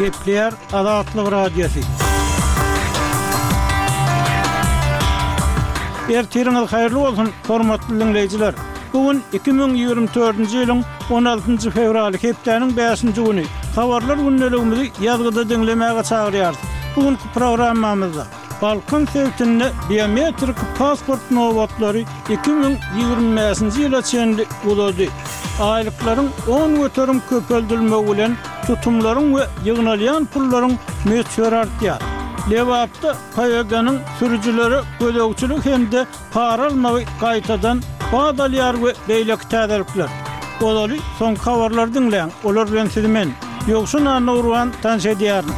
Gepleýär Azatlyk Radiosy. Ertiriňiz haýyrly bolsun, hormatly diňleýjiler. Bu gün 2024-nji ýylyň 16-njy fewraly, hepdäniň 5-nji güni. Habarlar gündeligimizi ýazgyda diňlemäge çagyrýarys. Bu günki programmamyzda Balkan sebitinde biometrik pasport nobatlary iki müň ýigrimi bäşinji ýyla çenli uzady. Aýlyklaryň on göterim köpeldilmegi bilen tutumlaryň we ýygnalýan pullaryň möçberi artýar. Lebapda PYD-nyň sürüjilere gözegçilik hem-de para almagy gaýtadan bad alýar we beýleki täzelikler. Ozaly soňky habarlary diňläň, olar bilen sizi men, Ýowşan Annawurwan tanyş edýärin.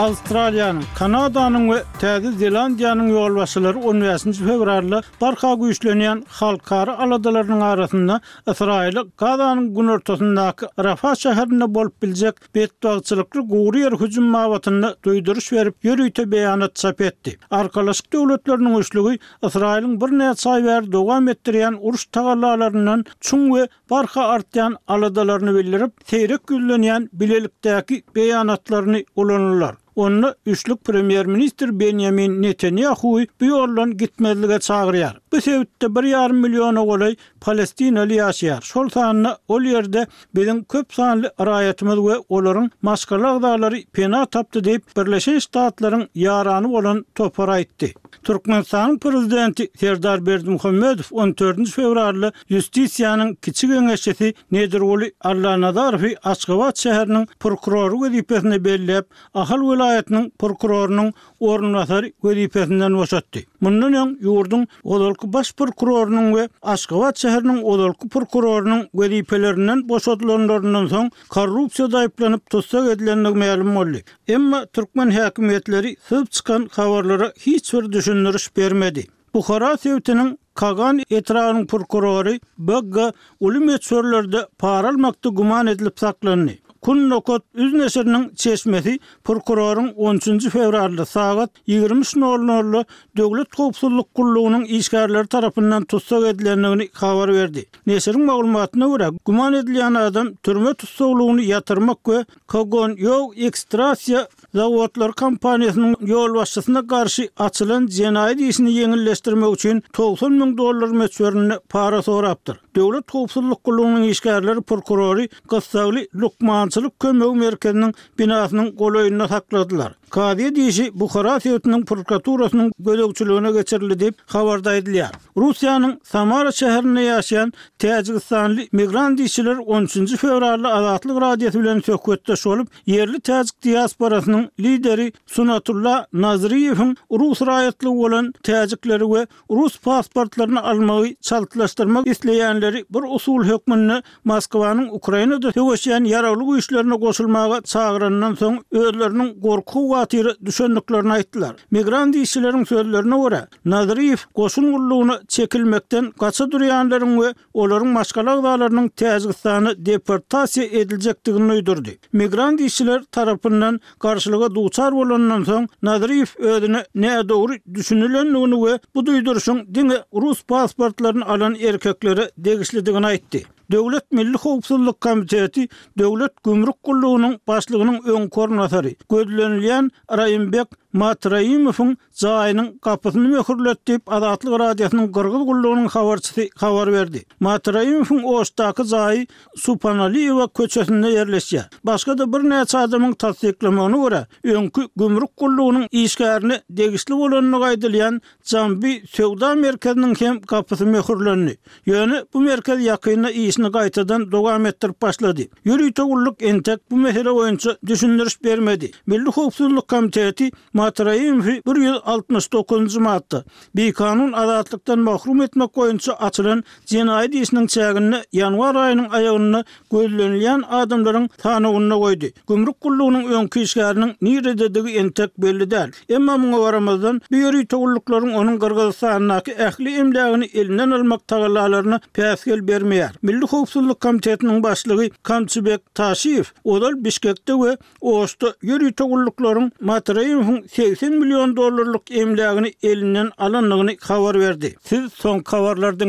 Awstraliýanyň, Kanadanyň we Täze Zelandiýanyň ýolbaşçylary on bäşinji fewralda barha güýçlenýän halkara aladalarynyň arasynda Ysraýyla Gazanyň günortasyndaky Rafah şäherinde bolup biljek Betbagtçylykly Gurriýer hüjüm babatynda duýduryş berip, ýörite beýanat çap etdi. Arkalaşyk Döwletleriniň üçlügi Ysraýylyň birnäçe aý bäri dowam etdirýän uruş tagallalaryndan çuň we barha artýan aladalaryny bildirip, seýrek ýüzlenýän bilelikdäki beýanatlaryny ulandylar. Onda üçlük premýer-ministr Benýamin Netanýahuwy bu ýoldan gitmezlige çagyrýar. Bu sebitde bir ýarym milliona golaý palestinaly ýaşaýar, şol sanda ol ýerde biziň köp sanly raýatymyz we olaryň maşgala agzalary pena tapdy diýip, Birleşen Ştatlaryň ýarany bolan topar aýtdy. Türkmenistanyň Prezidenti Serdar Berdimuhamedow on dördünji fewralda Ýustisiýanyň kiçi geňeşçisi Nedirguly Allanazarowy Aşgabat şäheriniň prokurory wezipesine belläp, Ahal welaýatynyň prokurorynyň orunbasary wezipesinden boşatdy. Mundan öň, ýurduň ozalky baş prokurorynyň we Aşgabat şäheriniň ozalky prokurorynyň wezipelerinden boşadylanlaryndan soň korrupsiýada aýyplanyp tussag edilendigi mälim boldy. Emma türkmen häkimiýetleri söz çykan habarlara hiç bir düşündiriş bermedi. Buhara sebitiniň Kagan etrabynyň prokurory BG. uly möçberlerde para almakda güman edilip saklandy. Kun nokat üz neşiriniň çeşmesi prokuroryň on üçünji fewralda sagat ýigrimi üç nol nolda Döwlet howpsuzlyk gullugynyň işgärleri tarapyndan tussag edilendigini habar berdi. Neşiriň maglumatyna görä, güman edilýän adam türme tussaglygyny ýatyrmak we Kogonýow ekstrasiýa zawodlary kompaniýasynyň ýolbaşçysyna garşy açylan jenaýat işini ýeňilleşdirmek üçin togsan müň dollar möçberinde para sorapdyr. Döwlet howpsuzlyk gullugynyň işgärleri prokurory gyssagly lukmançylyk kömegi merkeziniň binasynyň golaýynda sakladylar. Kazyýet işi Buhara sebitiniň prokuraturasynyň gözegçiligine geçirildi diýip, habarda aýdylýar. Russiýanyň Samara şäherinde ýaşaýan täjigistanly migrant işçiler on üçünji fewralda Azatlyk Radiosy bilen söhbetdeş bolup, ýerli täjik diasporasynyň lideri Sunatulla Nazryýewiň rus raýatlygy bolan täjikleri we Rus pasportlaryny almagy çaltlaşdyrmak isleýänleri bir usul hökmünde Moskwanyň Ukrainada söweşýän ýaragly güýçlerine goşulmaga çagyranyndan soň özleriniň gorky-howatyra düşendiklerini aýtdylar. Migrant işçileriň sözlerine görä, Nazarýew goşun gullugyna çekilmekden gaça durýanlaryň we olaryň maşgala agzalarynyň Täjigistana deportasiýa ediljekdigini duýdurdy. Migrant işçiler tarapyndan garşylyga duçar bolanyndan soň, Nazryýew özüne nädogry düşünilendigini we bu duýduryşyň diňe rus pasportlaryny alan erkeklere degişlidigini aýtdy. Döwlet milli howpsuzlyk komiteti Döwlet gümrük gullugynyň başlygynyň öňki orunbasary, gözlenilýän Raýimbek Matraimowyň jaýynyň gapysyny möhürledi diýip, Azatlyk Radiosynyň Gyrgyz gullugynyň habarçysy habar berdi. Matraimowyň Oşdaky jaýy Supanaliýewa köçesinde ýerleşýär. Başga-da birnäçe adamyň tassyklamagyna görä, öňki gümrük gullugynyň işgärine degişli bolandygy aýdylýan Jambi söwda merkeziniň hem gapysy möhürlendi. Ýöne bu merkez ýakynda işini gaýtadan dowam etdirip başlady. Ýörite gulluk entek bu mesele boýunça düşündiriş bermedi. Milli howpsuzlyk komiteti Maty Raimowy bir ýüz altmyş dokuzynjy madda, bikanun azatlykdan mahrum etmek boýunça açylan jenaýat işiniň çäginde ýanwar aýynyň aýagynda gözlenilýän adamlaryň sanawynda goýdy. Gümrük gullugynyň öňki işgäriniň nirededigi entek belli däl. Emma muňa garamazdan, bu ýörite gulluklaryň onuň Gyrgyzystandaky ähli emlägini elinden almak tagallalaryna päsgel bermeýär. Milli howpsuzlyk komitetiniň başlygy Kamçybek Taşyýew ozal Bişkekde we Oşda ýörite gulluklaryň Matreýewiň segsen million dollarlyk emlägini elinden alandygyny habar berdi. Siz soňky habarlary diňläň.